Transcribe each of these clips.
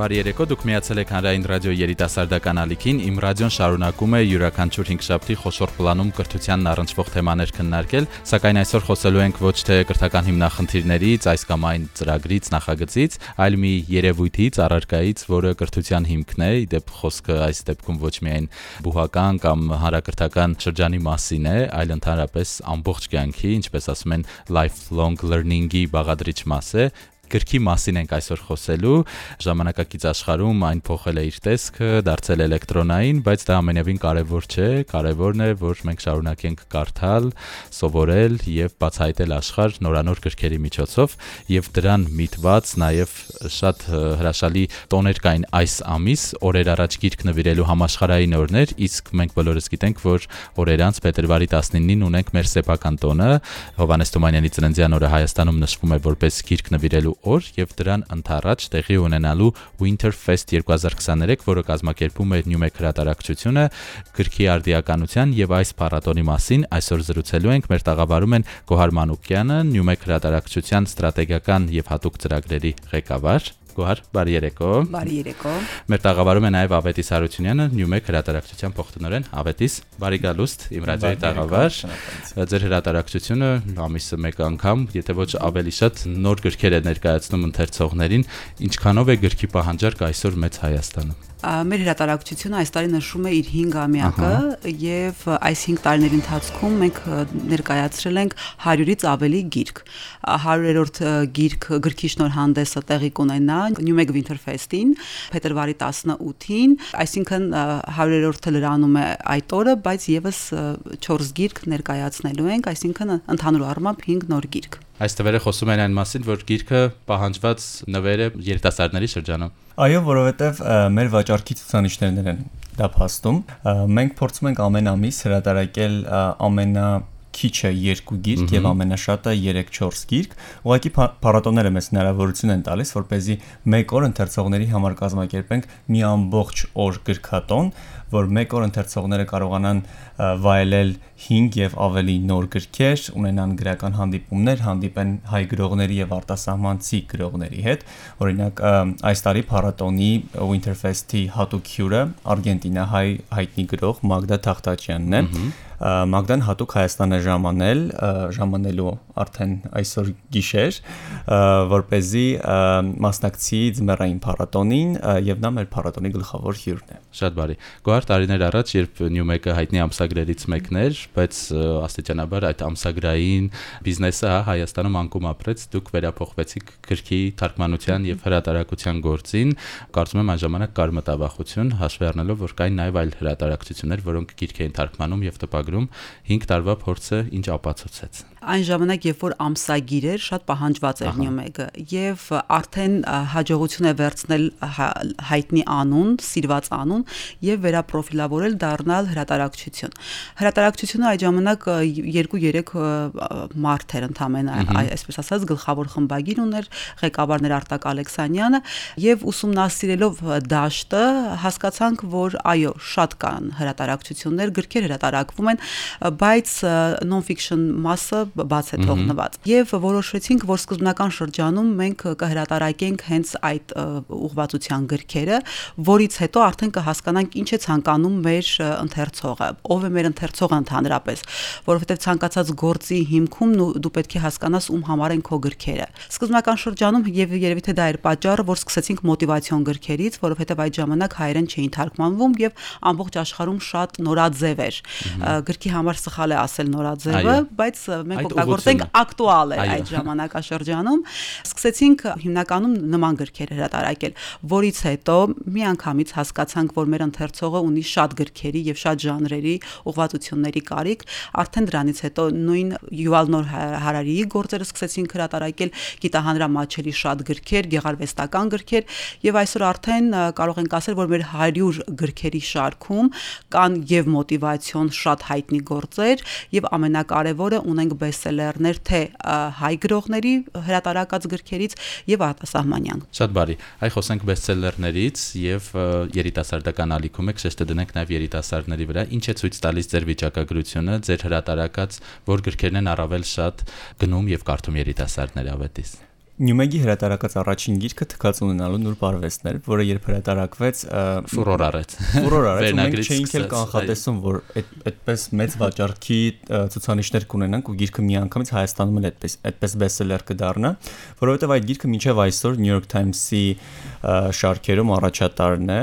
Բարի երեկո, դուք միացել եք Հանրային ռադիո երիտասարդական ալիքին։ Իմ ռադիոն շարունակում է յուրաքանչյուր 5 շաբթի խոշոր պլանում կրթությանն առնչվող թեմաներ քննարկել, սակայն այսօր խոսելու ենք ոչ թե կրթական հիմնախնդիրներից, այս կամ այն ծրագրից, նախագծից, այլ մի երևույթից, առարկայից, որը կրթության հիմքն է, իդեպ խոսքը այս դեպքում ոչ միայն բուհական կամ հանրակրթական շրջանի մասին է, այլ ընդհանրապես ամբողջ կյանքի, ինչպես ասում են, lifelong learning-ի բաղադրիչ մաս է, գրքի մասին ենք այսօր խոսելու։ Ժամանակակից աշխարհում այն փոխել է իր տեսքը, դարձել էլեկտրոնային, բայց դա ամենևին կարևոր չէ։ Կարևորն է, որ մենք շարունակենք կարդալ, սովորել եւ բացահայտել աշխարհ նորանոր գրքերի միջոցով եւ դրան միտված նաեւ շատ հրաշալի տոներ կային այս ամիս օրեր առաջ գիրք նվիրելու համաշխարհային օրներ, իսկ մենք բոլորս գիտենք, որ օրեր անց փետրվարի 19-ին ունենք մեր սեփական տոնը։ Հովանես Թումանյանի ծննդյան օրը Հայաստանում նշվում է որպես գիրք նվիրելու օր եւ դրան ընթառաջ տեղի ունենալու Winter Fest 2023, որը կազմակերպում է Newmek հրատարակչությունը գրքի արդիականության եւ այս փառատոնի մասին այսօր զրուցելու ենք։ Մեր տաղավարում են Գոհար Մանուկյանը, Newmek հրատարակչության ստրատեգիական եւ հատուկ ծրագրերի ղեկավար Գոհար, բարի երեկո։ Բարի երեկո։ Մեր տաղավարում է նաև Ավետիս Հարությունյանը, Նյումեկ հրատարակչության փոխտնօրեն։ Ավետիս, բարի գալուստ, իմ ռադիոյի տաղավար։ Ձեր հրատարակչությունը ամիսը մեկ անգամ, եթե ոչ ավելի շատ նոր գրքեր է ներկայացնում ընթերցողներին, ինչքանով է գրքի պահանջարկ այսօր մեծ Հայաստանում մեր հրատարակչությունը այս տարի նշում է իր 5-ամյակը եւ այս 5 տարիների ընթացքում մենք ներկայացրել ենք 100-ից ավելի գիրք 100-րդ գիրք գրքի շնորհանդեսը տեղի կունենա Newmeg Winter Fest-ին փետրվարի 18-ին այսինքն 100-րդը լրանում է այդ օրը բայց եւս 4 գիրք ներկայացնելու ենք այսինքն ընդհանուր առմամբ 5 նոր գիրք Այս թվերը խոսում են այն մասին, որ գիրքը պահանջված նվեր է երիտասարդների շրջանում։ Այո, որովհետև մեր վաճառքի ցուցանիշներն են դա փաստում։ Մենք փորձում ենք ամեն ամիս հրատարակել ամենա քիչը 2 գիրք եւ ամենաշատը 3-4 գիրք։ Ուղղակի փառատոները մեզ հնարավորություն են տալիս, որ เป զի 1 օր ընթերցողների համար կազմակերպենք մի ամբողջ օր գրքատոն, որ 1 օր ընթերցողները կարողանան վայելել 5 եւ ավելի նոր գրքեր, ունենան գրական հանդիպումներ, հանդիպեն հայ գրողների եւ արտասահմանցի գրողների հետ։ Օրինակ այս տարի փառատոնի Winterfest-ի հատուկ հյուրը Արգենտինա հայ հայտնի գրող Մագդա Թախտաչյանն է։ Մագդան հատուկ Հայաստան է ժամանել, ժամանելու արդեն այսօր գիշեր, որ เป զի մասնակցի ձմեռային փառատոնին եւ նա մեր փառատոնի գլխավոր հյուրն է։ Շատ բարի։ Գոհար տարիներ առաջ, երբ Նյումեկը հայտնի ամսագրերից մեկն էր, բայց աստիճանաբար այդ ամսագրային բիզնեսը հա Հայաստանում անկում ապրեց, դուք վերափոխվեցիք գրքի թարգմանության եւ հրատարակության գործին։ Կարծում եմ այն ժամանակ կար մտավախություն, հաշվի առնելով, որ կային նաեւ այլ հրատարակչություններ, որոնք գիրք էին թարգմանում եւ տպագրում 5 տարվա փորձը ինչ ապացուցեց այն ժամանակ երբ որ ամսագիր էր շատ պահանջված էր նյումեգը եւ արդեն հաջողություն է վերցնել հայտնի անուն, սիրված անուն եւ վերապրոֆիլավորել դառնալ հրատարակչություն։ Հրատարակչությունը այդ ժամանակ 2-3 մարդ էր ընդամենը, այսպես ասած գլխավոր խմբագիր ուներ ղեկավարներ Արտակ Ալեքսանյանը եւ ուսումնասիրելով դաշտը հասկացանք, որ այո, շատ կան հրատարակչություններ, գրքեր հրատարակվում են, բայց non-fiction մասը բաց է թողնված։ Եվ որոշեցինք, որ սկզբնական շրջանում մենք կհրատարակենք հենց այդ ուղղվածության գրքերը, որից հետո արդեն կհասկանանք ինչ է ցանկանում մեր ընթերցողը, ով է մեր ընթերցողը ընդհանրապես, որովհետև ցանկացած գործի հիմքում դու պետք է հասկանաս ում համար են քո գրքերը։ Սկզբնական շրջանում եւ երևի թե դա էր պատճառը, որ սկսեցինք մոտիվացիոն գրքերից, որովհետև այդ ժամանակ հայերեն չէին թարգմանվում եւ ամբողջ աշխարհում շատ նորաձև էր։ Գրքի համար սխալ է ասել նորաձևը, բայց մենք օգտագործենք ակտուալ է այդ ժամանակաշրջանում սկսեցինք հիմնականում նման գրքեր հրատարակել որից հետո միանգամից հասկացանք որ մեր ընթերցողը ունի շատ գրքերի եւ շատ ժանրերի ուղղվածությունների կարիք արդեն դրանից հետո նույն Յուվալ Նոր Հարարիի գործերը սկսեցինք հրատարակել գիտահանրամատչելի շատ գրքեր գեղարվեստական գրքեր եւ այսօր արդեն կարող ենք ասել որ մեր 100 գրքերի շարքում կան եւ մոտիվացիոն շատ հայտնի գործեր եւ ամենակարևորը ունենք բեսթսելերներ թե հայ գրողների հրատարակած գրքերից եւ արտասահմանյան։ Շատ բարի։ Այ խոսենք բեսթսելերներից եւ երիտասարդական ալիքում եք շեշտը դնենք նաեւ երիտասարդների վրա։ Ինչ է ցույց տալիս ձեր վիճակագրությունը, ձեր հրատարակած որ գրքերն են առավել շատ գնում եւ կարդում երիտասարդները ավետիս։ Նյումեգի հրատարակած առաջին գիրքը թքած ունենալու նոր բարվեստներ, որը երբ հրատարակվեց, ֆուրոր արեց։ Ֆուրոր արեց, մենք չէինք էլ կանխատեսում, որ այդպես մեծ վաճառքի ցուցանիշներ կունենանք ու գիրքը միանգամից Հայաստանում էլ այդպես այդպես բեսթսելեր կդառնա, որովհետև այդ գիրքը մինչև այսօր New York Times-ի շարքերում առաջատարն է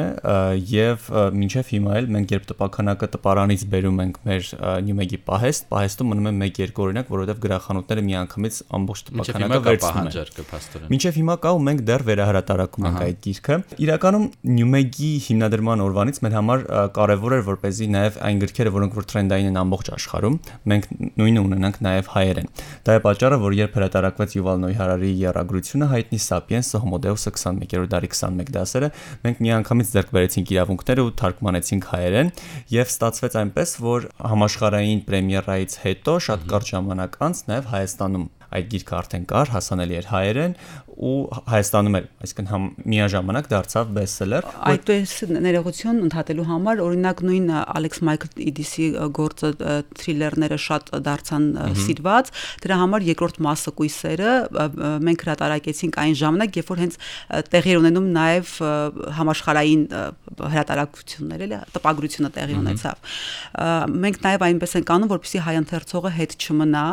եւ մինչև հիմա էլ մենք երբ տպականակը տպարանից բերում ենք մեր Նյումեգի պահեստ, պահեստում մնում է 1-2 օրինակ, որովհետև գրախանութները միանգամից ամբողջ տպականակը վերցնում են փաստորեն։ Մինչև հիմա կա ու մենք դեռ վերահրատարակում ենք այդ գիրքը։ Իրականում Նյումեգի հիմնադրման օրվանից մեր համար կարևոր էր որպեսզի նաև այն գրքերը, որոնք որ տրենդային են ամբողջ աշխարհում, մենք նույնը ունենանք նաև հայերեն։ Դա է պատճառը, որ երբ հրատարակվեց Yuval Noah Harari երագրությունը հայտնի Sapiens-ը Homo Deus-ը 21-րդ դարի 21 դասերը, մենք միանգամից ձեռք բերեցինք իրավունքները ու թարգմանեցինք հայերեն եւ ստացվեց այնպես, որ համաշխարհային պրեմիերայից հետո շատ կարճ ժամանակ անց նաև Հայաստանում այդ գիրքը արդեն կար, հասանելի էր հայերեն ու Հայաստանում էր, այսինքն համ միաժամանակ դարձավ բեսթսելեր։ Այդպես ներողություն ընդհատելու համար օրինակ նույն Ալեքս Մայքլ Իդիսի գործը թրիլերները շատ դարձան սիրված, դրա համար երկրորդ մասը կույսերը մենք հրատարակեցինք այն ժամանակ, երբ որ հենց տեղի ունենում նաև համաշխարային հրատարակություններ էլի տպագրությունը տեղի ունեցավ։ Մենք նաև այնպես ենք անում, որպեսզի հայ ընթերցողը հետ չմնա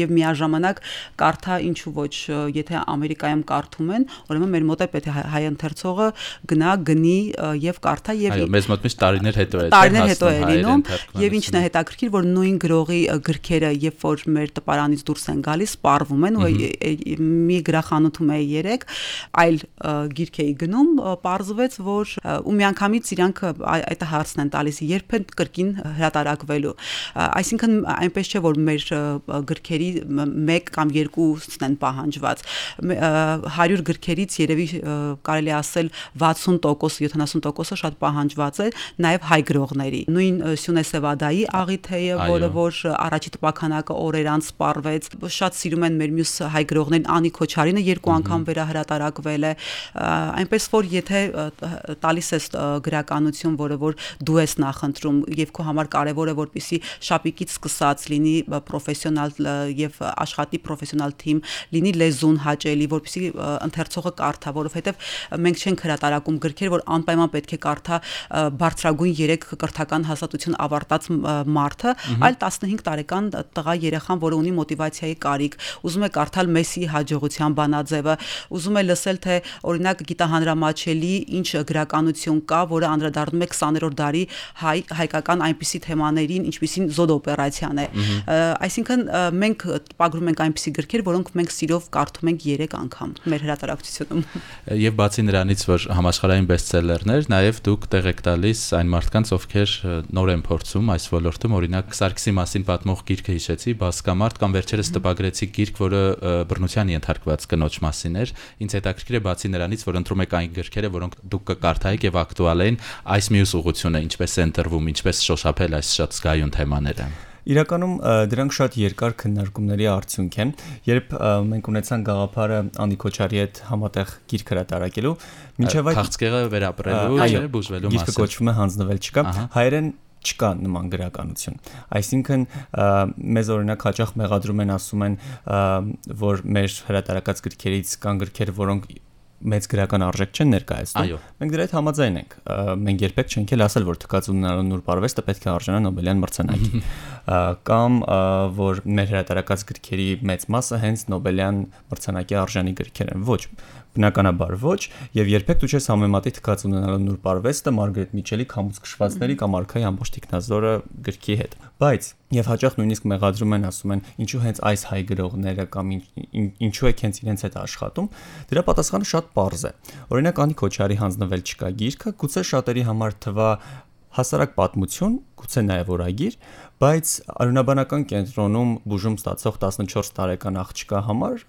եւ միաժամանակ կարդա ինչու ոչ, եթե Ամերիկայում կարդում են, ուրեմն մեր մոտ է պետք է հայ ընթերցողը գնա, գնի եւ կարդա եւ Այո, մեզ մոտ միշտ տարիներ հետո է տարիներ հետո է լինում եւ ինչն է հետաքրքիր, որ նույն գրողի գրքերը, երբ որ մեր տպարանից դուրս են գալիս, սպառվում են ու մի գրախանութում է 3 այլ գիրք էի գնում, պարզվեց, որ ու միանգամից իրանք այդ հարցն են տալիս, երբ են կրկին հրատարակվելու։ Այսինքն այնպես չէ, որ մեր գրքերի 1 կամ 2-ն են պահանջված 100 գրքերից երևի կարելի ասել 60% 70%-ը շատ պահանջված է նաև հայ գրողների։ Նույն Սյունե Սևադայի աղիթեյը, որը որ առաջի տպականակը օրեր անց սպառվեց, շատ սիրում են մեր մյուս հայ գրողներին Անի Քոչարինը երկու անգամ վերահրատարակվել է։ Այնպես որ եթե տալիս ես գրականություն, որը որ դու ես նախընտրում եւ քո համար կարեւոր է որպեսի շապիկից սկսած լինի պրոֆեսիոնալ եւ աշխատի պրոֆեսիոնալ թիմ, լինի լեզուն հաճելի, որպեսզի ընթերցողը կարդա, որովհետև մենք չենք հրատարակում գրքեր, որ անպայման պետք է կարդա բարձրագույն 3 կրթական հաստատություն ավարտած մարդը, այլ 15 տարեկան տղա երեխան, որը ունի մոտիվացիայի կարիք, ուզում է կարդալ Մեսսի հաջողության բանաձևը, ուզում է լսել թե օրինակ գիտահանրամաչելի ինչ գրականություն կա, որը անդրադառնում է 20-րդ դարի հայ հայկական այնպիսի թեմաներին, ինչպիսին զոդ օպերացիան է։ Այսինքն մենք տպագրում ենք այնպիսի գրքեր, որոնք մենք սիրով կարդում ենք 3 անգամ մեր հրատարակությունում։ Եվ բացի նրանից, որ համաշխարհային բեսթսելերներ, նաև դուք տեղ եք տալիս այն մարդկանց, ովքեր նոր են փորձում այս ոլորտում, օրինակ Սարգսի մասին պատմող գիրքը հիշեցի, Բասկամարտ կամ վերջերս տպագրեցի գիրք, որը բռնության ենթարկված կնոջ մասին էր։ Ինձ հետաքրքիր է բացի նրանից, որ ընտրում եք այն գրքերը, որոնք դուք կկարդայիք եւ ակտուալ են, այս մյուս ուղությունը ինչպես է ընտրվում, ինչպես շոշափել այս շատ զգայուն թեմաները։ Իրականում դրանք շատ երկար քննարկումների արդյունք են։ Երբ մենք ունեցանք գաղափարը Անի Քոչարի հետ համատեղ գիրք հրատարակելու, մինչև այդ քաղցկեղը վերապրելու, չէ, բուժվելու մասը։ Գիրքը կոչվում է հանձնվել չկա։ Հայերեն չկա նման գրականություն։ Այսինքն մեզ օրինակ հաճախ մեղադրում են ասում են, որ մեր հրատարակած գրքերից կան գրքեր, որոնք մեծ գրական արժեք չեն ներկայացնում։ Մենք դրա հետ համաձայն ենք։ Մենք երբեք չենք էլ ասել, որ թքած ունենալու նոր բարվեստը պետք է արժանա Նոբելյան մրցանակի։ Կամ որ մեր հրատարակած գրքերի մեծ մասը հենց Նոբելյան մրցանակի արժանի գրքեր են։ Ոչ, բնականաբար ոչ եւ երբեք դու չես համեմատի թքած ունենալու նոր բարվեստը Մարգարետ Միչելի քամուց քշվածների կամ արքայի ամբողջ տիկնազորը գրքի հետ բայց եւ հաճախ նույնիսկ մեղադրում են ասում են ինչու հենց այս հայ գրողները կամ ինչու է հենց իրենց հետ աշխատում դրա պատասխանը շատ པարզ է օրինակ Անի Քոչարի հանձնվել չկա գիրքը գուցե շատերի համար թվա հասարակ պատմություն, գուցե նաև օրագիր, բայց արունաբանական կենտրոնում բուժում ստացող 14 տարեկան աղջկա համար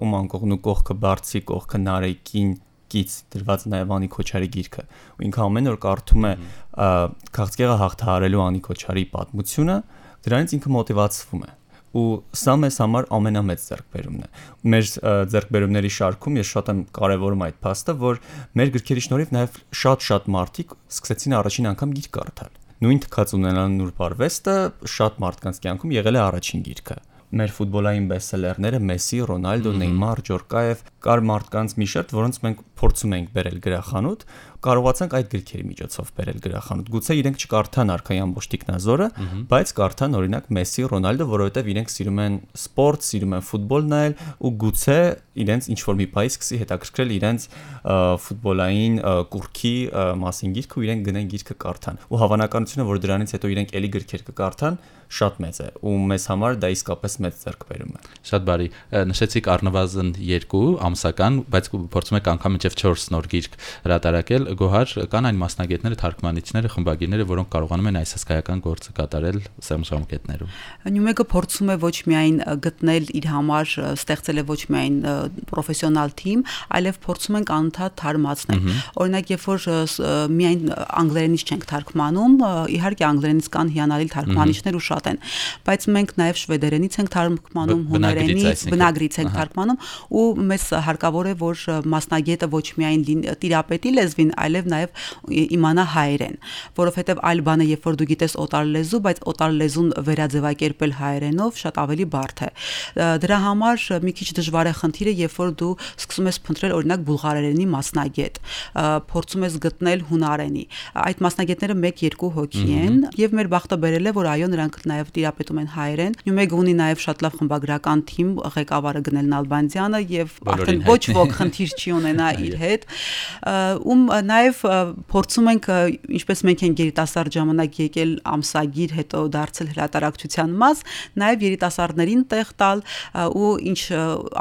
ում անկողնու կողքը բարձի կողքը նարեկին կից դրված նաև Անի Քոչարի գիրքը ու ինքը ամեն օր կարդում է քաղցկեղը հաղթահարելու Անի Քոչարի պատմությունը դրանից ինքը մոտիվացվում է ու սա մեզ համար ամենամեծ ձեռքբերումն է։ Մեր ձեռքբերումների շարքում ես շատ եմ կարևորում այդ փաստը, որ մեր գրքերի շնորհիվ նաև շատ-շատ մարդիկ սկսեցին առաջին անգամ գիրք կարդալ։ Նույն թքած ունենալու նուրբ արվեստը շատ մարդկանց կյանքում եղել է առաջին գիրքը մեր ֆուտբոլային բեսթսելերները Մեսսի, Ռոնալդո, Նեյմար, Ջորկաև կար մարդկանց մի շերտ, որոնց մենք փորձում ենք բերել գրախանութ, կարողացանք այդ գրքերի միջոցով բերել գրախանութ։ Գուցե իրենք չկարդան արքայի ամբողջ տիկնազորը, բայց կարդան օրինակ Մեսսի, Ռոնալդո, որովհետև իրենք սիրում են սպորտ, սիրում են ֆուտբոլ նայել ու գուցե իրենց ինչ որ մի բայ սկսի հետաքրքրել իրենց ֆուտբոլային կուրքի մասին գիրքը ու իրենք գնեն գիրքը կարդան։ Ու հավանականությունը, որ դրանից հետո իրենք էլի գրքեր կկարդան, շատ մեծ է ու մեզ համար դա իսկապես մեծ ձեռքբերում է։ Շատ բարի։ Նշեցիք առնվազն 2 ամսական, բայց փորձում եք անգամ մինչև 4 նոր գիրք հրատարակել գոհար կան այն մասնագետները, թարգմանիչները, խմբագիրները, որոնք կարողանում են այս հսկայական գործը կատարել սերմժամկետներում։ Նյումեգը փորձում է ոչ միայն գտնել իր համար ստեղծել է ոչ միայն պրոֆեսիոնալ թիմ, այլև փորձում ենք անընդհատ թարմացնել։ Օրինակ, երբ որ միայն անգլերենից չենք թարգմանում, իհարկե անգլերենից կան հիանալի թարգմանիչներ ու շատ են, բայց մենք նաև շվեդերենից ենք թարգմանում, հուներենից, բնագրից ենք թարգմանում ու մեզ հարկավոր է որ մասնագետը ոչ միայն տիրապետի լեզվին, այլև նաև իմանա հայերեն, որովհետև այլ բան է, երբ որ դու գիտես օտար լեզու, բայց օտար լեզուն վերաձևակերպել հայերենով շատ ավելի բարդ է։ Դրա համար մի քիչ դժվար է խնդիրը, երբ որ դու սկսում ես փնտրել օրինակ բուլղարերենի մասնագետ, փորձում ես գտնել հունարենի։ Այդ մասնագետները 1-2 հոգի են եւ մեր բախտը բերել է, որ այո, նրանք նաև տիրապետում են հայերեն։ Նյումեգ ունի նաև շատ լավ խմբագրական թիմ, ղեկավարը գնել Նալբանդյանը եւ արդեն ոչ ոք խնդիր չի ունենա իր հետ։ Ում նաև փորձում ենք ինչպես մենք ենք երիտասարդ ժամանակ եկել ամսագիր հետո դարձել հրատարակչության մաս, նաև երիտասարդներին տեղ տալ ու ինչ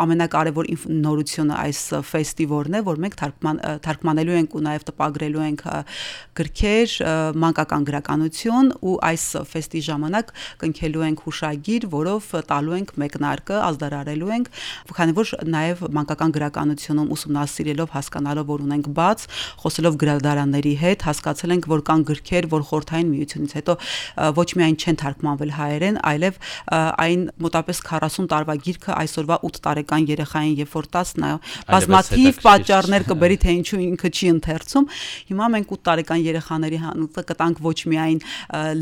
ամենակարևոր նորությունը այս ֆեստիվալն է, որ մենք թարգման թարգմանելու ենք ու նաև տպագրելու ենք գրքեր, մանկական գրականություն ու այս ֆեստի ժամանակ կնքելու ենք հուշագիր, որով տալու ենք մեկնարկը, ազդարարելու ենք, քանի որ նաև մանկական գրականությունում ուսումնասիրելով հասկանալով որ ունենք բաց, խոսելով գրադարանների հետ, հասկացել ենք, որ կան գրքեր, որ խորթային միությունից հետո ոչ միայն չեն թարգմանվել հայերեն, այլև այն մոտապես 40 տարվա գիրքը այսօրվա 8 տարեկան երեխային երբ որ տաս նա բազմաթիվ պատճառներ կբերի թե ինչու ինքը չի ընթերցում հիմա մենք 8 տարեկան երեխաների հանուտը կտանք ոչ միայն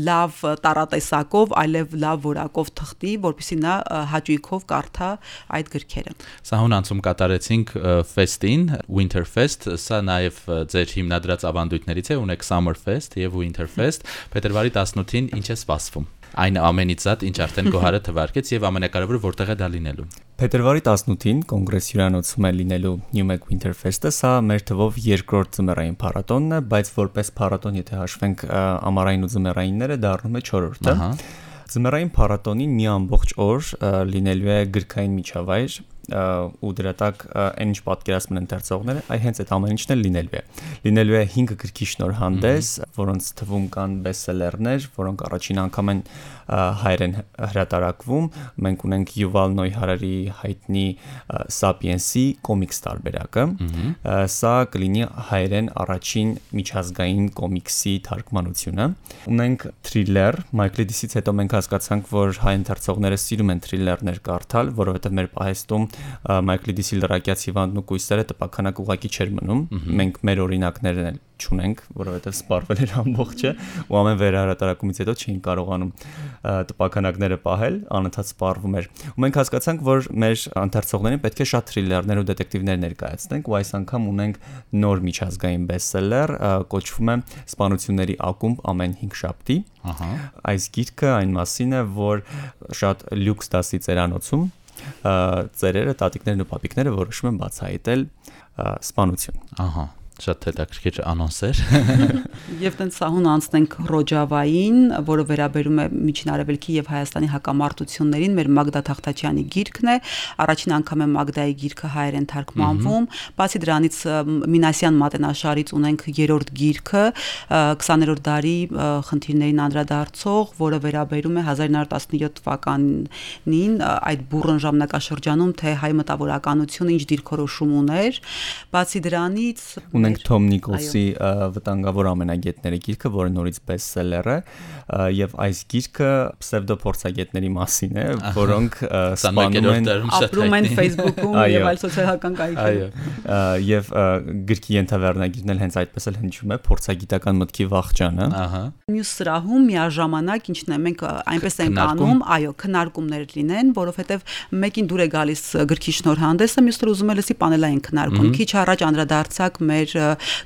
լավ տարատեսակով այլև լավ որակով թղթի որpիսի նա հաճույքով կարդա այդ գրքերը սա հունանցում կատարեցինք ֆեստին Winter Fest սա նաև ձեր հիմնադրած ավանդույթներից է ունեք Summer Fest եւ Winter Fest փետրվարի 18-ին ինչ է սպասվում այն ամենից զատ ինչ արդեն գոհարը թվարկեց եւ ամենակարևորը որտեղ է դա լինելու Փետրվարի 18-ին կոնգրես հյուրանոցում է լինելու Newmek Winter Fest-ը, սա մեր թվով երկրորդ ձմեռային փառատոնն է, բայց որպես փառատոն, եթե հաշվենք ամառային ու ձմեռայինները, դառնում է 4-րդը։ Ահա Ձմեռային փառատոնին մի ամբողջ օր լինելու է գրքային միջավայր, ու դրա տակ այն ինչ պատկերացնում են ընթերցողները, այ հենց այդ ամեն ինչն էլ լինելու է։ Լինելու է 5 գրքի շնորհանդես, որոնց թվում կան բեսթսելերներ, որոնք առաջին անգամ են հայերեն հրատարակվում։ Մենք ունենք Yuval Noah Harari հայտնի Sapiens-ի կոմիքս տարբերակը։ Սա կլինի հայերեն առաջին միջազգային կոմիքսի թարգմանությունը։ Ունենք թրիլեր, Մայքլի Դիսից հետո մենք հասկացանք, որ հայ ընթերցողները սիրում են թրիլերներ կարդալ, որովհետև մեր պահեստում Մայքլի Դիսի լրակյաց հիվանդն ու կույսերը տպականակ ուղակի չէր մնում։ Մենք մեր օրինակներն էլ չունենք, որովհետև սպառվել էր ամբողջը ու ամեն վերահրատարակումից հետո չէին կարողանում տպականակները պահել, անընդհատ սպառվում էր։ Ու մենք հասկացանք, որ մեր ընթերցողներին պետք է շատ թրիլերներ ու դետեկտիվներ ներկայացնենք ու այս անգամ ունենք նոր միջազգային բեսթսելեր, կոչվում է Սպանությունների ակումբ ամեն 5 շաբթի։ Ահա։ Այս գիրքը այն մասին է, որ շատ լյուքս դասի ծերանոցում ծերերը, տատիկներն ու պապիկները որոշում են բացահայտել սպանություն։ Ահա շատ հետաքրքիր անոնսեր։ Եվ տենց սահուն անցնենք Ռոջավային, որը վերաբերում է Միջին Արևելքի եւ Հայաստանի հակամարտություններին, մեր Մագդա Թախտաչյանի գիրքն է։ Առաջին անգամ է Մագդայի գիրքը հայերեն թարգմանվում։ Բացի դրանից Մինասյան մատենաշարից ունենք երրորդ գիրքը 20-րդ դարի խնդիրներին անդրադարձող, որը վերաբերում է 1917 թվականին այդ բուրըն ժամանակաշրջանում թե հայ մտավորականությունը ինչ դիրքորոշում ուներ։ Բացի դրանից ունենք Թոմ Նիկոլսի վտանգավոր ամենագետները գիրքը, որը նորից բեսթսելեր է, եւ այս գիրքը պսևդո փորձագետների մասին է, որոնք սպանում են ապրում են Facebook-ում եւ այլ սոցիալական կայքերում։ Այո, եւ գրքի ենթավերնագիրն էլ հենց այդպես էլ հնչում է փորձագիտական մտքի վախճանը։ Ահա։ Մյուս սրահում միաժամանակ ինչն է, մենք այնպես ենք անում, այո, քննարկումներ լինեն, որովհետեւ մեկին դուր է գալիս գրքի շնորհանդեսը, մյուսը ուզում է լսի պանելային քննարկում։ Քիչ առաջ անդրադարձակ մեր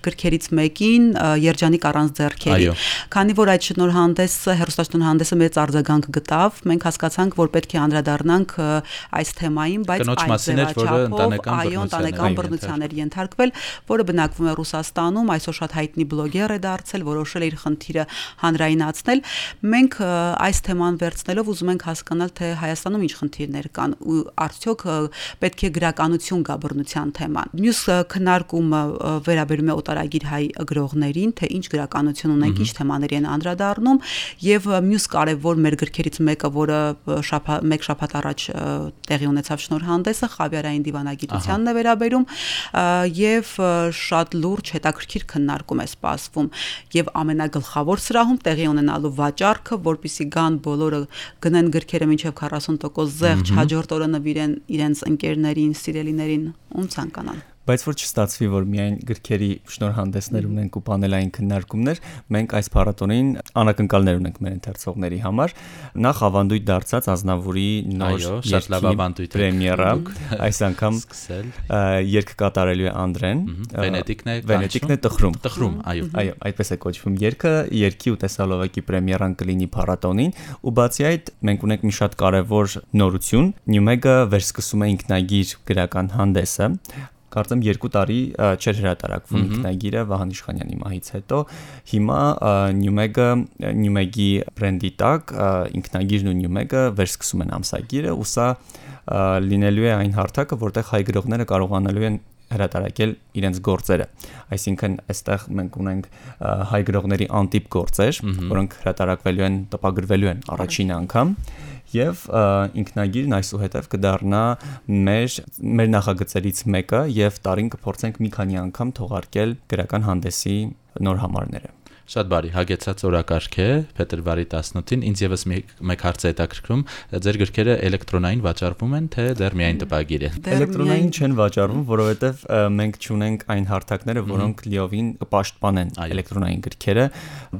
գրքերից մեկին Երջանիկ առանց ձեռքերի։ Քանի որ այդ շնորհանդեսը, հերոստաշնորհանդեսը մեծ արձագանք գտավ, մենք հասկացանք, որ պետք է անդրադառնանք այս թեմային, բայց այս ձևաչափով, այո, ընտանեկան բռնության էր ենթարկվել, որը բնակվում է Ռուսաստանում, այսօր շատ հայտնի բլոգեր է դարձել, որոշել է իր խնդիրը հանրայնացնել։ Մենք այս թեման վերցնելով ուզում ենք հասկանալ, թե Հայաստանում ինչ խնդիրներ կան ու արդյոք պետք է գրականություն գա բռնության թեման։ Մյուս քննարկումը վերաբերում է օտարագիր հայ գրողներին, թե ինչ գրականություն ունենք, ինչ թեմաների են անդրադառնում եւ մյուս կարևոր մեր գրքերից մեկը, որը շաբաթ մեկ շաբաթ առաջ տեղի ունեցավ շնորհանդեսը Խավիարային դիվանագիտությանն է վերաբերում եւ շատ լուրջ հետաքրքիր քննարկում է սպասվում եւ ամենագլխավոր սրահում տեղի ունենալու վաճառքը, որpիսի գան բոլորը գնեն գրքերը մինչև 40% զեղչ հաջորդ օրը նվիրեն իրենց ընկերներին, սիրելիներին, ում ցանկանան բայց որ չստացվի որ միայն գրքերի շնորհանդեսներ ունենք ու պանելային քննարկումներ, մենք այս փառատոնին անակնկալներ ունենք մեր ընթերցողների համար։ Նախ ավանդույթ դարձած Ազնավուրի նոր ավանդույթ պրեմիերա, այս անգամ սկսել։ Երգ կատարելու է Անդրեն։ Վենետիկն է։ Վենետիկն է տխրում։ Տխրում, այո։ Այո, այդպես է կոչվում երգը, երգի ու տեսալովակի պրեմիերան կլինի փառատոնին, ու բացի այդ մենք ունենք մի շատ կարևոր նորություն։ Նյումեգը վերսկսում է ինքնագիր գրական հանդեսը կարծեմ 2 տարի չէր հրատարակվում ինքնագիրը Վահան Իշխանյանի մահից հետո հիմա Newmeg-ը Newmeg-ի բրենդի տակ ինքնագիրն ու Newmeg-ը վերսկսում են ամսագիրը ու սա լինելու է այն հարթակը որտեղ հայ գրողները կարողանալու են հրատարակել իրենց գործերը։ Այսինքն, այստեղ մենք ունենք հայ գրողների անտիպ գործեր, որոնք հրատարակվելու են, տպագրվելու են առաջին անգամ եւ ինքնագիրն այսուհետև կդառնա մեր մեր նախագծերից մեկը եւ տարին կփորձենք մի քանի անգամ թողարկել գրական հանդեսի նոր համարները Շատ բարի, հագեցած օրակարգ է փետրվարի 18-ին։ Ինձ եւս մեկ հարց է հետաքրքրում, ձեր գրքերը էլեկտրոնային վաճառվում են, թե դեռ միայն տպագիր է։ Էլեկտրոնային չեն վաճառվում, որովհետեւ մենք ճունենք այն հարթակները, որոնք լիովին կպաշտպանեն էլեկտրոնային գրքերը։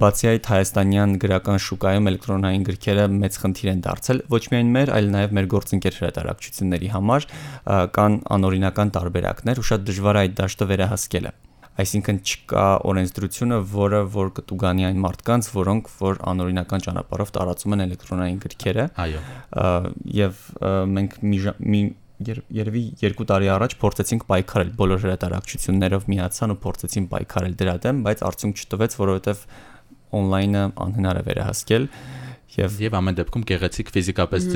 Բացի այդ, հայաստանյան գրական շուկայում էլեկտրոնային գրքերը մեծ խնդիր են դարձել, ոչ միայն մեր, այլ նաեւ մեր գործընկեր հրատարակչությունների համար կան անօրինական տարբերակներ ու շատ դժվար է այդ դաշտը վերահսկելը այսինքն չկա օրենսդրությունը, որը որ կտուգանի այն մարդկանց, որոնք որ անօրինական ճանապարհով տարածում են էլեկտրոնային գրքերը։ Այո։ Եվ մենք մի, մի երևի 2 տարի առաջ փորձեցինք պայքարել բոլոր հրատարակչություններով միացան ու փորձեցին պայքարել դրա դեմ, բայց արդյունք չտվեց, որովհետև on-line-ը անհնար է վերահսկել եւ եւ ամեն դեպքում գեղեցիկ ֆիզիկապես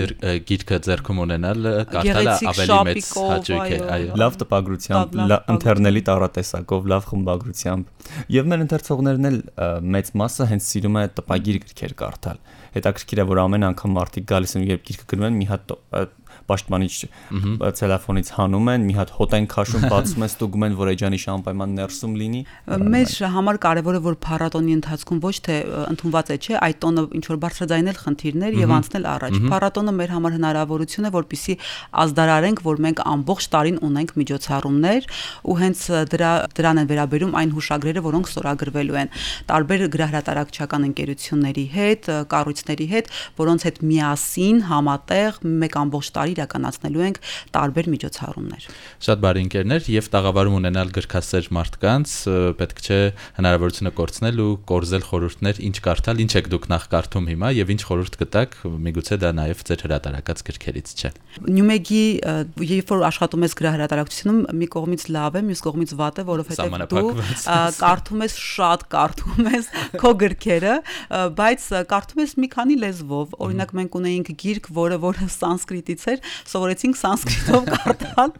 գիրքը ձեռքում ունենալ կարդալը ավելի մեծ հաճույք է այո լավ տպագրությամբ ընթերնելի տարատեսակով լավ խմբագրությամբ եւ մեր ընթերցողներն էլ մեծ մասը հենց սիրում է տպագիր գրքեր կարդալ հետաքրքիր է որ ամեն անգամ մարդիկ գալիս են երբ գիրքը գրում են մի հատ պաշտպանիչ ցելոֆոնից հանում են, մի հատ հոտ են քաշում, բացում են, ստուգում են, որ էջանի շամպայման ներսում լինի։ Մեր համար կարևորը որ փառատոնի ընթացքում ոչ թե ընդունված է, չէ, այդ տոնը ինչ որ բարձրաձայնել խնդիրներ եւ անցնել առաջ։ Փառատոնը մեր համար հնարավորություն է, որպիսի ազդարարենք, որ մենք ամբողջ տարին ունենք միջոցառումներ ու հենց դրա դրան են վերաբերում այն հուշագրերը, որոնք ստորագրվելու են տարբեր գրահրատարակչական ընկերությունների հետ, կառույցների հետ, որոնց հետ միասին համատեղ մեկ ամբողջ տարի իրականացնելու ենք տարբեր միջոցառումներ։ Շատ բարի ընկերներ եւ տաղավարում ունենալ գրքասեր մարդկանց պետք չէ հնարավորությունը կորցնել ու կորզել խորհուրդներ ինչ կարդալ, ինչ եք դուք նախ կարդում հիմա եւ ինչ խորհուրդ կտաք, միգուցե դա նաեւ ձեր հրատարակած գրքերից չէ։ Նյումեգի երբ որ աշխատում ես գրահրատարակությունում, մի կողմից լավ է, մյուս կողմից վատ է, որովհետեւ դու կարդում ես շատ կարդում ես քո գրքերը, բայց կարդում ես մի քանի լեզվով։ Օրինակ մենք ունեինք գիրք, որը որը սանսկրիտից էր, սովորեցինք սանսկրիտով կարդալ,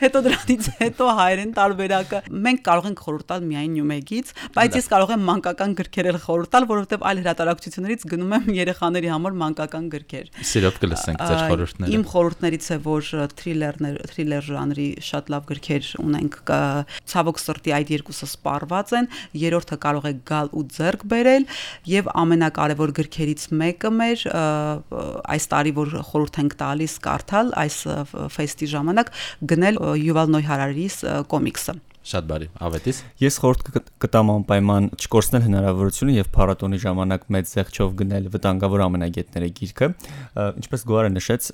հետո դրանից հետո հայերեն տարբերակը։ Մենք կարող ենք խորհուրդ տալ միայն Նյումեգից, բայց ես կարող եմ մանկական գրքեր էլ խորհուրդ տալ, որովհետև այլ հրատարակչություններից գնում եմ երեխաների համար մանկական գրքեր։ Սիրով կլսենք ձեր խորհուրդները։ Իմ խորհուրդներից է, որ թրիլերներ, թրիլեր ժանրի շատ լավ գրքեր ունենք։ Ցավոք սրտի այդ երկուսը սպառված են, երրորդը կարող է գալ ու ձեռք բերել եւ ամենակարևոր գրքերից մեկը մեր այս տարի որ խորհուրդ ենք տալիս կարդալ այս ֆեստի ժամանակ գնել Յուվալ Նոյ Հարարիի կոմիքսը Շատ բարի, ավետիս։ Ես խորհուրդ կտամ անպայման չկորցնել հնարավորությունը եւ փառատոնի ժամանակ մեծ զեղչով գնել վտանգավոր ամենագետները գիրքը։ Ինչպես Գոարը նշեց,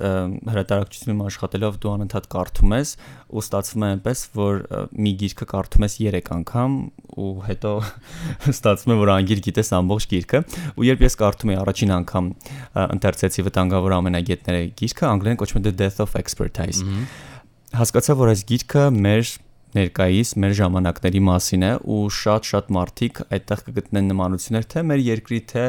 հրատարակչությունում աշխատելով դու անընդհատ կարդում ես ու ստացվում է այնպես, որ մի գիրքը կարդում ես 3 անգամ ու հետո ստացվում է, որ անգիր գիտես ամբողջ գիրքը։ Ու երբ ես կարդում եի առաջին անգամ ընթերցեցի վտանգավոր ամենագետները գիրքը, անգլերեն կոչվում է The Death of Expertise հասկացա, որ այս գիրքը մեր ներկայիս մեր ժամանակների մասին է ու շատ-շատ մարդիկ այդտեղ կգտնեն նմանություններ թե մեր երկրի թե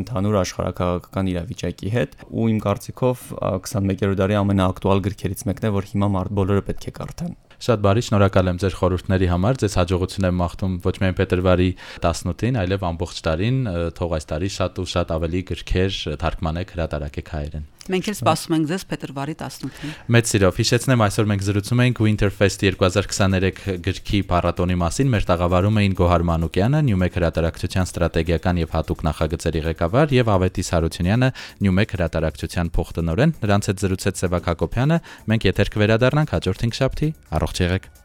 ընդհանուր աշխարհակաղակական իրավիճակի հետ ու իմ կարծիքով 21-րդ դարի ամենաակտուալ գրքերից մեկն է որ հիմա մարդ բոլորը պետք է կարդան Շատ բարի, շնորհակալ եմ ձեր խորհուրդների համար։ Ձեզ հաջողություն եմ մաղթում ոչ միայն փետրվարի 18-ին, այլև ամբողջ տարին, թող այս տարի շատ ու շատ ավելի գրքեր թարգմանեք, հրատարակեք հայերեն։ Մենք էլ սպասում ենք ձեզ փետրվարի 18-ին։ Մեծ սիրով հիշեցնեմ, այսօր մենք զրուցում ենք Winterfest 2023 գրքի փառատոնի մասին։ Մեր տաղավարում էին Գոհար Մանուկյանը, Նյումեկ հրատարակչության ստրատեգիական եւ հատուկ նախագծերի ղեկավար եւ Ավետիս Հարությունյանը, Նյումեկ հրատարակչության փոխտնօրեն։ Նրանց հետ զրուցեց Սևակ Հակոբյանը։ Մենք եթեր կվերադառնանք հաջորդ 5 շաբթի։ Առողջ եղեք։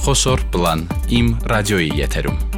Խոսոր պլան իմ ռադիոյի եթերում